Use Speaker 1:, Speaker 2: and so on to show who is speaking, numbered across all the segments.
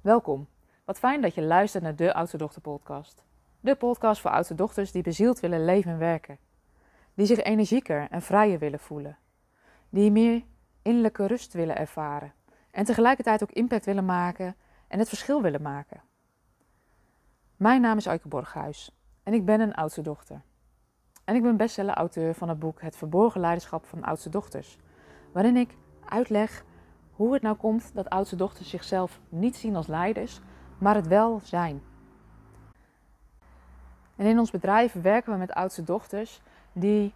Speaker 1: Welkom. Wat fijn dat je luistert naar de Oudste Dochter podcast. De podcast voor oudste dochters die bezield willen leven en werken. Die zich energieker en vrijer willen voelen. Die meer innerlijke rust willen ervaren. En tegelijkertijd ook impact willen maken en het verschil willen maken. Mijn naam is Eike Borghuis en ik ben een oudste dochter. En ik ben bestseller-auteur van het boek Het Verborgen Leiderschap van Oudste Dochters. Waarin ik uitleg hoe het nou komt dat oudste dochters zichzelf niet zien als leiders, maar het wel zijn. En in ons bedrijf werken we met oudste dochters die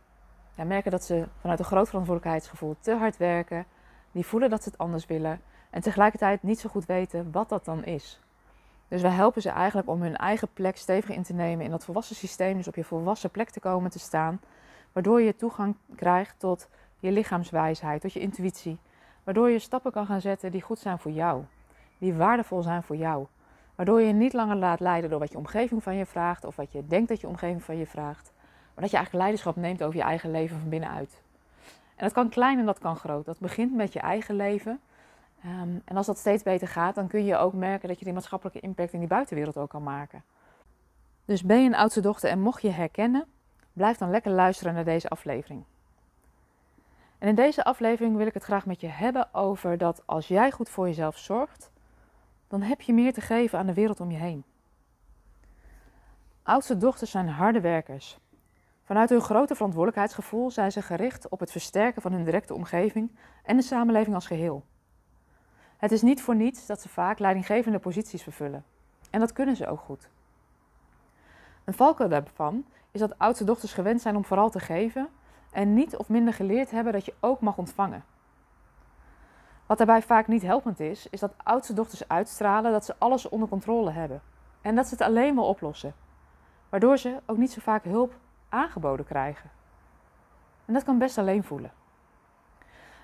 Speaker 1: ja, merken dat ze vanuit een groot verantwoordelijkheidsgevoel te hard werken, die voelen dat ze het anders willen en tegelijkertijd niet zo goed weten wat dat dan is. Dus wij helpen ze eigenlijk om hun eigen plek stevig in te nemen in dat volwassen systeem, dus op je volwassen plek te komen te staan, waardoor je toegang krijgt tot je lichaamswijsheid, tot je intuïtie, waardoor je stappen kan gaan zetten die goed zijn voor jou, die waardevol zijn voor jou, waardoor je niet langer laat leiden door wat je omgeving van je vraagt of wat je denkt dat je omgeving van je vraagt, maar dat je eigenlijk leiderschap neemt over je eigen leven van binnenuit. En dat kan klein en dat kan groot. Dat begint met je eigen leven. Ehm, en als dat steeds beter gaat, dan kun je ook merken dat je die maatschappelijke impact in die buitenwereld ook kan maken. Dus ben je een oudste dochter en mocht je herkennen, blijf dan lekker luisteren naar deze aflevering. En in deze aflevering wil ik het graag met je hebben over dat als jij goed voor jezelf zorgt, dan heb je meer te geven aan de wereld om je heen. Oudste dochters zijn harde werkers. Vanuit hun grote verantwoordelijkheidsgevoel zijn ze gericht op het versterken van hun directe omgeving en de samenleving als geheel. Het is niet voor niets dat ze vaak leidinggevende posities vervullen. En dat kunnen ze ook goed. Een valkuil daarvan is dat oudste dochters gewend zijn om vooral te geven en niet of minder geleerd hebben dat je ook mag ontvangen. Wat daarbij vaak niet helpend is, is dat oudste dochters uitstralen dat ze alles onder controle hebben en dat ze het alleen wel oplossen, waardoor ze ook niet zo vaak hulp aangeboden krijgen. En dat kan best alleen voelen.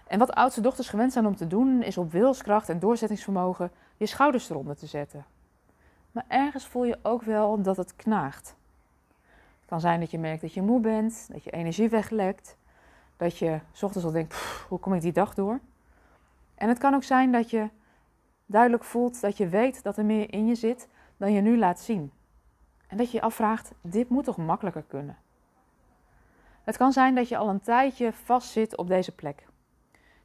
Speaker 1: En wat oudste dochters gewend zijn om te doen, is op wilskracht en doorzettingsvermogen je schouders eronder te zetten. Maar ergens voel je ook wel dat het knaagt. Kan zijn dat je merkt dat je moe bent, dat je energie weglekt, dat je s ochtends al denkt, hoe kom ik die dag door? En het kan ook zijn dat je duidelijk voelt dat je weet dat er meer in je zit dan je nu laat zien. En dat je je afvraagt, dit moet toch makkelijker kunnen? Het kan zijn dat je al een tijdje vastzit op deze plek.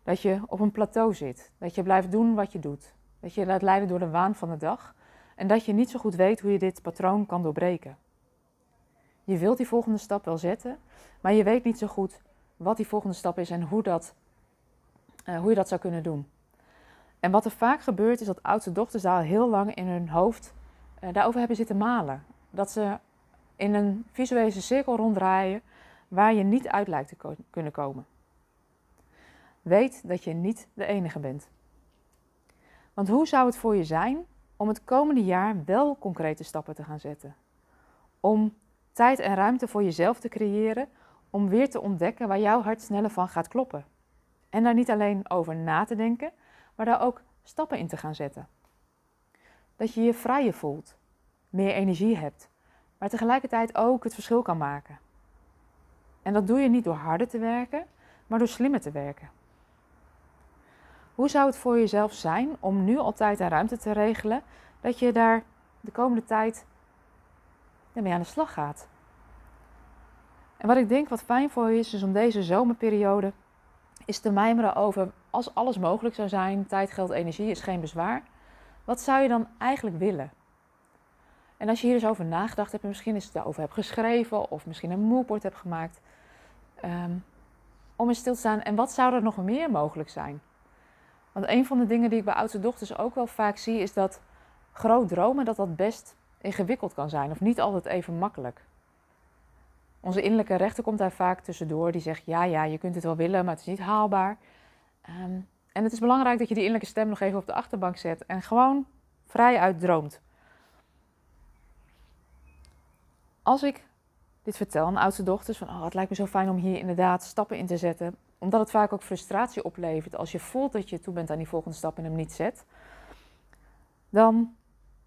Speaker 1: Dat je op een plateau zit. Dat je blijft doen wat je doet. Dat je laat leiden door de waan van de dag. En dat je niet zo goed weet hoe je dit patroon kan doorbreken. Je wilt die volgende stap wel zetten, maar je weet niet zo goed wat die volgende stap is en hoe, dat, uh, hoe je dat zou kunnen doen. En wat er vaak gebeurt is dat oudste dochters daar heel lang in hun hoofd uh, daarover hebben zitten malen. Dat ze in een visuele cirkel ronddraaien waar je niet uit lijkt te kunnen komen. Weet dat je niet de enige bent. Want hoe zou het voor je zijn om het komende jaar wel concrete stappen te gaan zetten? Om tijd en ruimte voor jezelf te creëren, om weer te ontdekken waar jouw hart sneller van gaat kloppen. En daar niet alleen over na te denken, maar daar ook stappen in te gaan zetten. Dat je je vrijer voelt, meer energie hebt, maar tegelijkertijd ook het verschil kan maken. En dat doe je niet door harder te werken, maar door slimmer te werken. Hoe zou het voor jezelf zijn om nu al tijd en ruimte te regelen dat je daar de komende tijd mee aan de slag gaat? En wat ik denk wat fijn voor je is, is om deze zomerperiode is te mijmeren over als alles mogelijk zou zijn, tijd, geld, energie is geen bezwaar. Wat zou je dan eigenlijk willen? En als je hier eens over nagedacht hebt en misschien eens daarover hebt geschreven of misschien een moodboard hebt gemaakt, um, om in stil te staan en wat zou er nog meer mogelijk zijn? Want een van de dingen die ik bij oudste dochters ook wel vaak zie, is dat groot dromen dat dat best ingewikkeld kan zijn of niet altijd even makkelijk. Onze innerlijke rechter komt daar vaak tussendoor, die zegt ja, ja, je kunt het wel willen, maar het is niet haalbaar. Um, en het is belangrijk dat je die innerlijke stem nog even op de achterbank zet en gewoon vrij uit droomt. Als ik dit vertel aan oudste dochters, van oh, het lijkt me zo fijn om hier inderdaad stappen in te zetten, omdat het vaak ook frustratie oplevert als je voelt dat je toe bent aan die volgende stap en hem niet zet, dan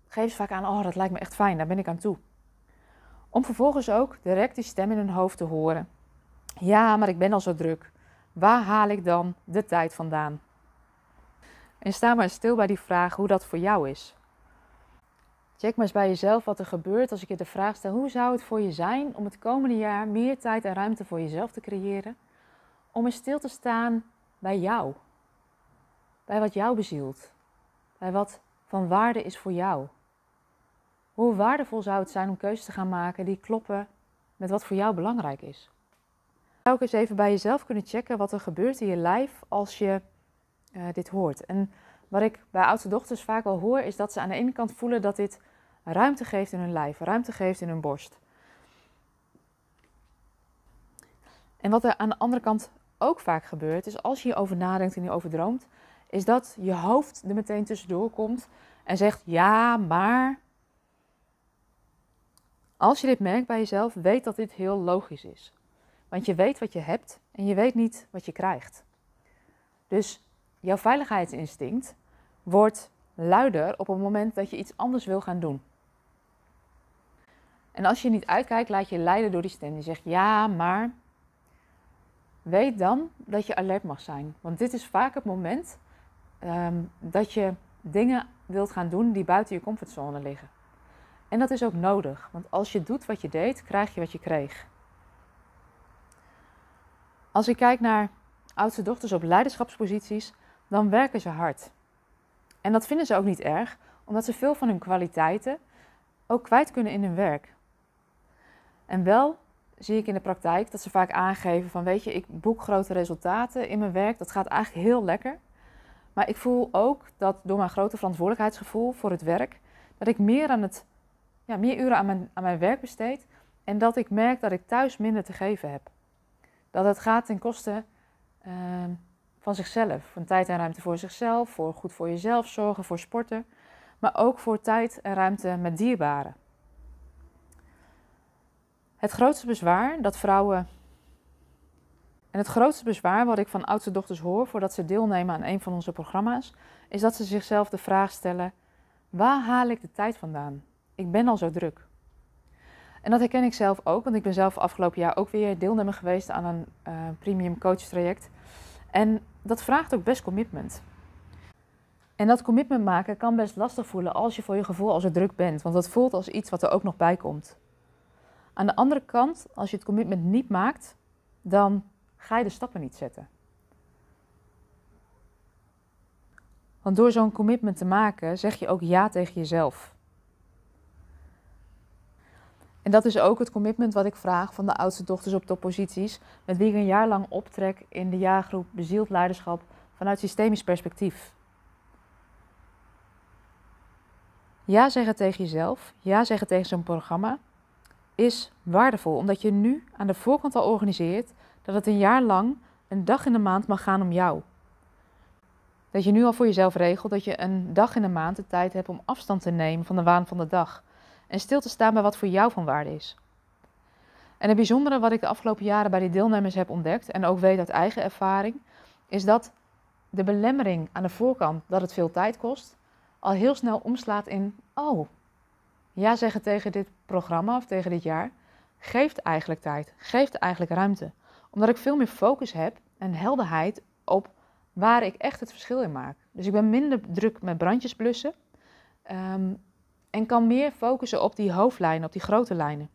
Speaker 1: geef ze vaak aan, oh dat lijkt me echt fijn, daar ben ik aan toe. Om vervolgens ook direct die stem in hun hoofd te horen. Ja, maar ik ben al zo druk. Waar haal ik dan de tijd vandaan? En sta maar stil bij die vraag hoe dat voor jou is. Check maar eens bij jezelf wat er gebeurt als ik je de vraag stel: hoe zou het voor je zijn om het komende jaar meer tijd en ruimte voor jezelf te creëren? Om eens stil te staan bij jou. Bij wat jou bezielt. Bij wat van waarde is voor jou. Hoe waardevol zou het zijn om keuzes te gaan maken die kloppen met wat voor jou belangrijk is? Zou ik eens even bij jezelf kunnen checken wat er gebeurt in je lijf als je uh, dit hoort? En wat ik bij oudste dochters vaak wel hoor, is dat ze aan de ene kant voelen dat dit ruimte geeft in hun lijf, ruimte geeft in hun borst. En wat er aan de andere kant ook vaak gebeurt, is als je hierover nadenkt en hierover droomt, is dat je hoofd er meteen tussendoor komt en zegt: Ja, maar. Als je dit merkt bij jezelf, weet dat dit heel logisch is. Want je weet wat je hebt en je weet niet wat je krijgt. Dus jouw veiligheidsinstinct wordt luider op het moment dat je iets anders wil gaan doen. En als je niet uitkijkt, laat je leiden door die stem die zegt ja, maar. Weet dan dat je alert mag zijn. Want dit is vaak het moment um, dat je dingen wilt gaan doen die buiten je comfortzone liggen. En dat is ook nodig, want als je doet wat je deed, krijg je wat je kreeg. Als ik kijk naar oudste dochters op leiderschapsposities, dan werken ze hard. En dat vinden ze ook niet erg, omdat ze veel van hun kwaliteiten ook kwijt kunnen in hun werk. En wel zie ik in de praktijk dat ze vaak aangeven van weet je, ik boek grote resultaten in mijn werk, dat gaat eigenlijk heel lekker. Maar ik voel ook dat door mijn grote verantwoordelijkheidsgevoel voor het werk, dat ik meer, aan het, ja, meer uren aan mijn, aan mijn werk besteed en dat ik merk dat ik thuis minder te geven heb. Dat het gaat ten koste uh, van zichzelf, van tijd en ruimte voor zichzelf, voor goed voor jezelf zorgen, voor sporten, maar ook voor tijd en ruimte met dierbaren. Het grootste bezwaar dat vrouwen. En het grootste bezwaar wat ik van oudste dochters hoor voordat ze deelnemen aan een van onze programma's, is dat ze zichzelf de vraag stellen: waar haal ik de tijd vandaan? Ik ben al zo druk. En dat herken ik zelf ook, want ik ben zelf afgelopen jaar ook weer deelnemer geweest aan een uh, premium coach traject. En dat vraagt ook best commitment. En dat commitment maken kan best lastig voelen als je voor je gevoel al zo druk bent, want dat voelt als iets wat er ook nog bij komt. Aan de andere kant, als je het commitment niet maakt, dan ga je de stappen niet zetten. Want door zo'n commitment te maken, zeg je ook ja tegen jezelf. En dat is ook het commitment wat ik vraag van de oudste dochters op topposities, met wie ik een jaar lang optrek in de jaargroep Bezield Leiderschap vanuit systemisch perspectief. Ja zeggen tegen jezelf, ja zeggen tegen zo'n programma, is waardevol, omdat je nu aan de voorkant al organiseert dat het een jaar lang een dag in de maand mag gaan om jou. Dat je nu al voor jezelf regelt dat je een dag in de maand de tijd hebt om afstand te nemen van de waan van de dag en stil te staan bij wat voor jou van waarde is. En het bijzondere wat ik de afgelopen jaren bij die deelnemers heb ontdekt en ook weet uit eigen ervaring, is dat de belemmering aan de voorkant dat het veel tijd kost, al heel snel omslaat in: oh, ja zeggen tegen dit programma of tegen dit jaar geeft eigenlijk tijd, geeft eigenlijk ruimte. Omdat ik veel meer focus heb en helderheid op waar ik echt het verschil in maak. Dus ik ben minder druk met brandjes blussen ehm, en kan meer focussen op die hoofdlijnen, op die grote lijnen.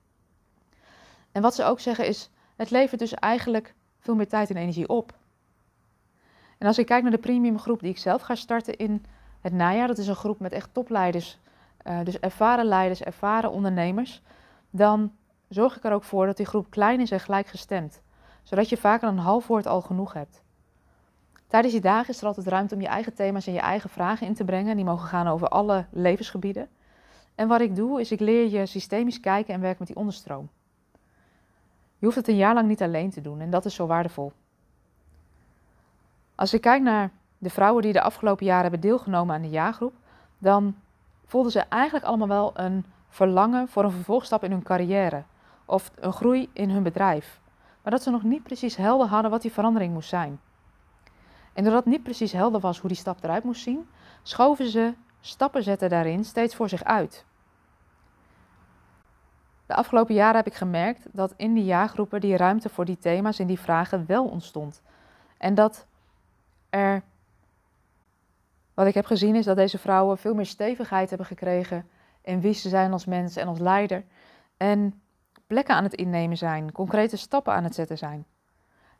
Speaker 1: En wat ze ook zeggen is, het levert dus eigenlijk veel meer tijd en energie op. En als ik kijk naar de premium groep die ik zelf ga starten in het najaar, dat is een groep met echt topleiders uh, dus ervaren leiders, ervaren ondernemers, dan zorg ik er ook voor dat die groep klein is en gelijkgestemd. Zodat je vaker een half woord al genoeg hebt. Tijdens die dagen is er altijd ruimte om je eigen thema's en je eigen vragen in te brengen. Die mogen gaan over alle levensgebieden. En wat ik doe, is ik leer je systemisch kijken en werken met die onderstroom. Je hoeft het een jaar lang niet alleen te doen en dat is zo waardevol. Als ik kijk naar de vrouwen die de afgelopen jaren hebben deelgenomen aan de jaargroep, dan voelden ze eigenlijk allemaal wel een verlangen voor een vervolgstap in hun carrière of een groei in hun bedrijf. Maar dat ze nog niet precies helder hadden wat die verandering moest zijn. En doordat niet precies helder was hoe die stap eruit moest zien, schoven ze stappen zetten daarin steeds voor zich uit. De afgelopen jaren heb ik gemerkt dat in die jaargroepen die ruimte voor die thema's en die vragen wel ontstond. En dat er wat ik heb gezien is dat deze vrouwen veel meer stevigheid hebben gekregen in wie ze zijn als mens en als leider. En plekken aan het innemen zijn, concrete stappen aan het zetten zijn.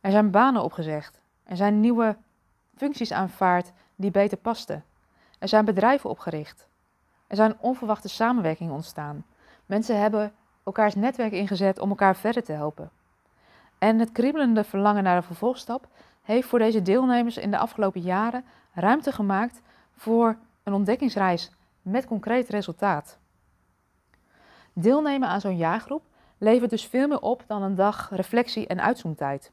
Speaker 1: Er zijn banen opgezegd. Er zijn nieuwe functies aanvaard die beter pasten. Er zijn bedrijven opgericht. Er zijn onverwachte samenwerkingen ontstaan. Mensen hebben elkaars netwerk ingezet om elkaar verder te helpen. En het kriebelende verlangen naar een vervolgstap heeft voor deze deelnemers in de afgelopen jaren ruimte gemaakt voor een ontdekkingsreis met concreet resultaat. Deelnemen aan zo'n jaargroep levert dus veel meer op dan een dag reflectie en uitzoomtijd.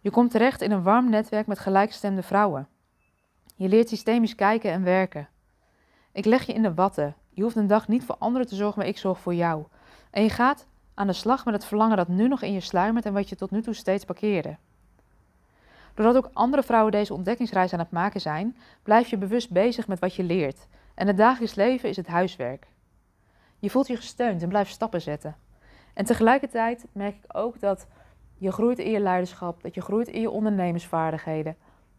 Speaker 1: Je komt terecht in een warm netwerk met gelijkgestemde vrouwen. Je leert systemisch kijken en werken. Ik leg je in de watten. Je hoeft een dag niet voor anderen te zorgen, maar ik zorg voor jou. En je gaat aan de slag met het verlangen dat nu nog in je sluimert en wat je tot nu toe steeds parkeerde. Doordat ook andere vrouwen deze ontdekkingsreis aan het maken zijn, blijf je bewust bezig met wat je leert. En het dagelijks leven is het huiswerk. Je voelt je gesteund en blijft stappen zetten. En tegelijkertijd merk ik ook dat je groeit in je leiderschap, dat je groeit in je ondernemersvaardigheden.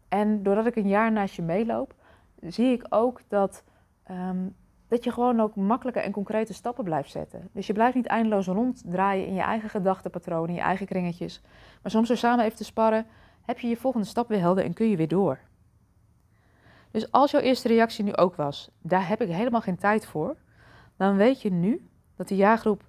Speaker 1: En doordat ik een jaar naast je meeloop, zie ik ook dat, ehm, dat je gewoon ook makkelijke en concrete stappen blijft zetten. Dus je blijft niet eindeloos ronddraaien in je eigen gedachtenpatronen, in je eigen kringetjes. Maar soms door samen even te sparren, heb je je volgende stap weer helder en kun je weer door. Dus als jouw eerste reactie nu ook was, daar heb ik helemaal geen tijd voor, dan weet je nu dat de jaargroep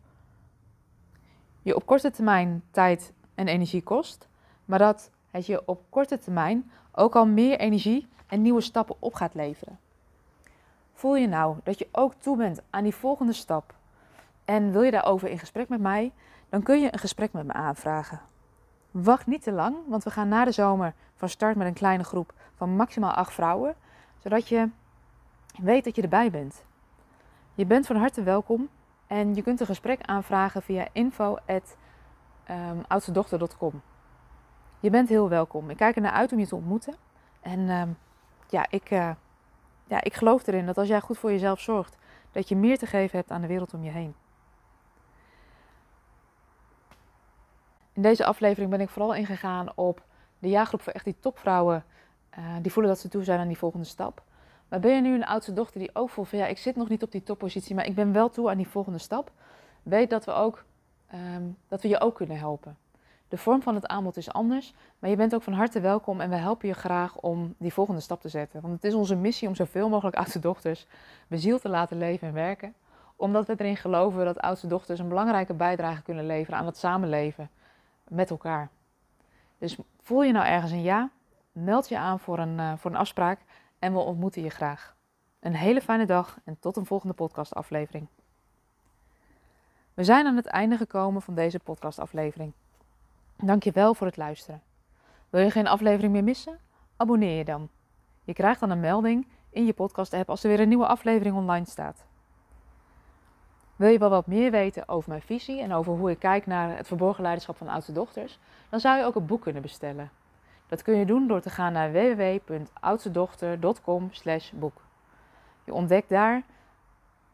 Speaker 1: je op korte termijn tijd en energie kost, maar dat het je op korte termijn ook al meer energie en nieuwe stappen op gaat leveren. Voel je nou dat je ook toe bent aan die volgende stap en wil je daarover in gesprek met mij, dan kun je een gesprek met me aanvragen. Wacht niet te lang, want we gaan na de zomer van start met een kleine groep van maximaal acht vrouwen, zodat je weet dat je erbij bent. Je bent van harte welkom en je kunt een gesprek aanvragen via info.oudstedochter.com. Ehm, je bent heel welkom. Ik kijk er naar uit om je te ontmoeten. En ehm, ja, ik, uh, ja, ik geloof erin dat als jij goed voor jezelf zorgt, dat je meer te geven hebt aan de wereld om je heen. In deze aflevering ben ik vooral ingegaan op de jaargroep voor echt die topvrouwen uh, die voelen dat ze toe zijn aan die volgende stap. Maar ben je nu een oudste dochter die ook voelt van ja, ik zit nog niet op die toppositie, maar ik ben wel toe aan die volgende stap. Weet dat we, ook, um, dat we je ook kunnen helpen. De vorm van het aanbod is anders, maar je bent ook van harte welkom en we helpen je graag om die volgende stap te zetten. Want het is onze missie om zoveel mogelijk oudste dochters bezield te laten leven en werken. Omdat we erin geloven dat oudste dochters een belangrijke bijdrage kunnen leveren aan het samenleven met elkaar. Dus voel je nou ergens een ja, meld je aan voor een, uh, voor een afspraak en we ontmoeten je graag. Een hele fijne dag en tot een volgende podcastaflevering. We zijn aan het einde gekomen van deze podcastaflevering. Dank je wel voor het luisteren. Wil je geen aflevering meer missen? Abonneer je dan. Je krijgt dan een melding in je podcast-app als er weer een nieuwe aflevering online staat. Wil je wel wat meer weten over mijn visie en over hoe ik kijk naar het verborgen leiderschap van oudste dochters? Dan zou je ook een boek kunnen bestellen. Dat kun je doen door te gaan naar www.oudstedochter.com boek. Je ontdekt daar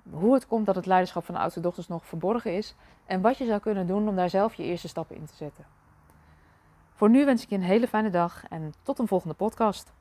Speaker 1: hoe het komt dat het leiderschap van oudste dochters nog verborgen is en wat je zou kunnen doen om daar zelf je eerste stappen in te zetten. Voor nu wens ik je een hele fijne dag en tot een volgende podcast.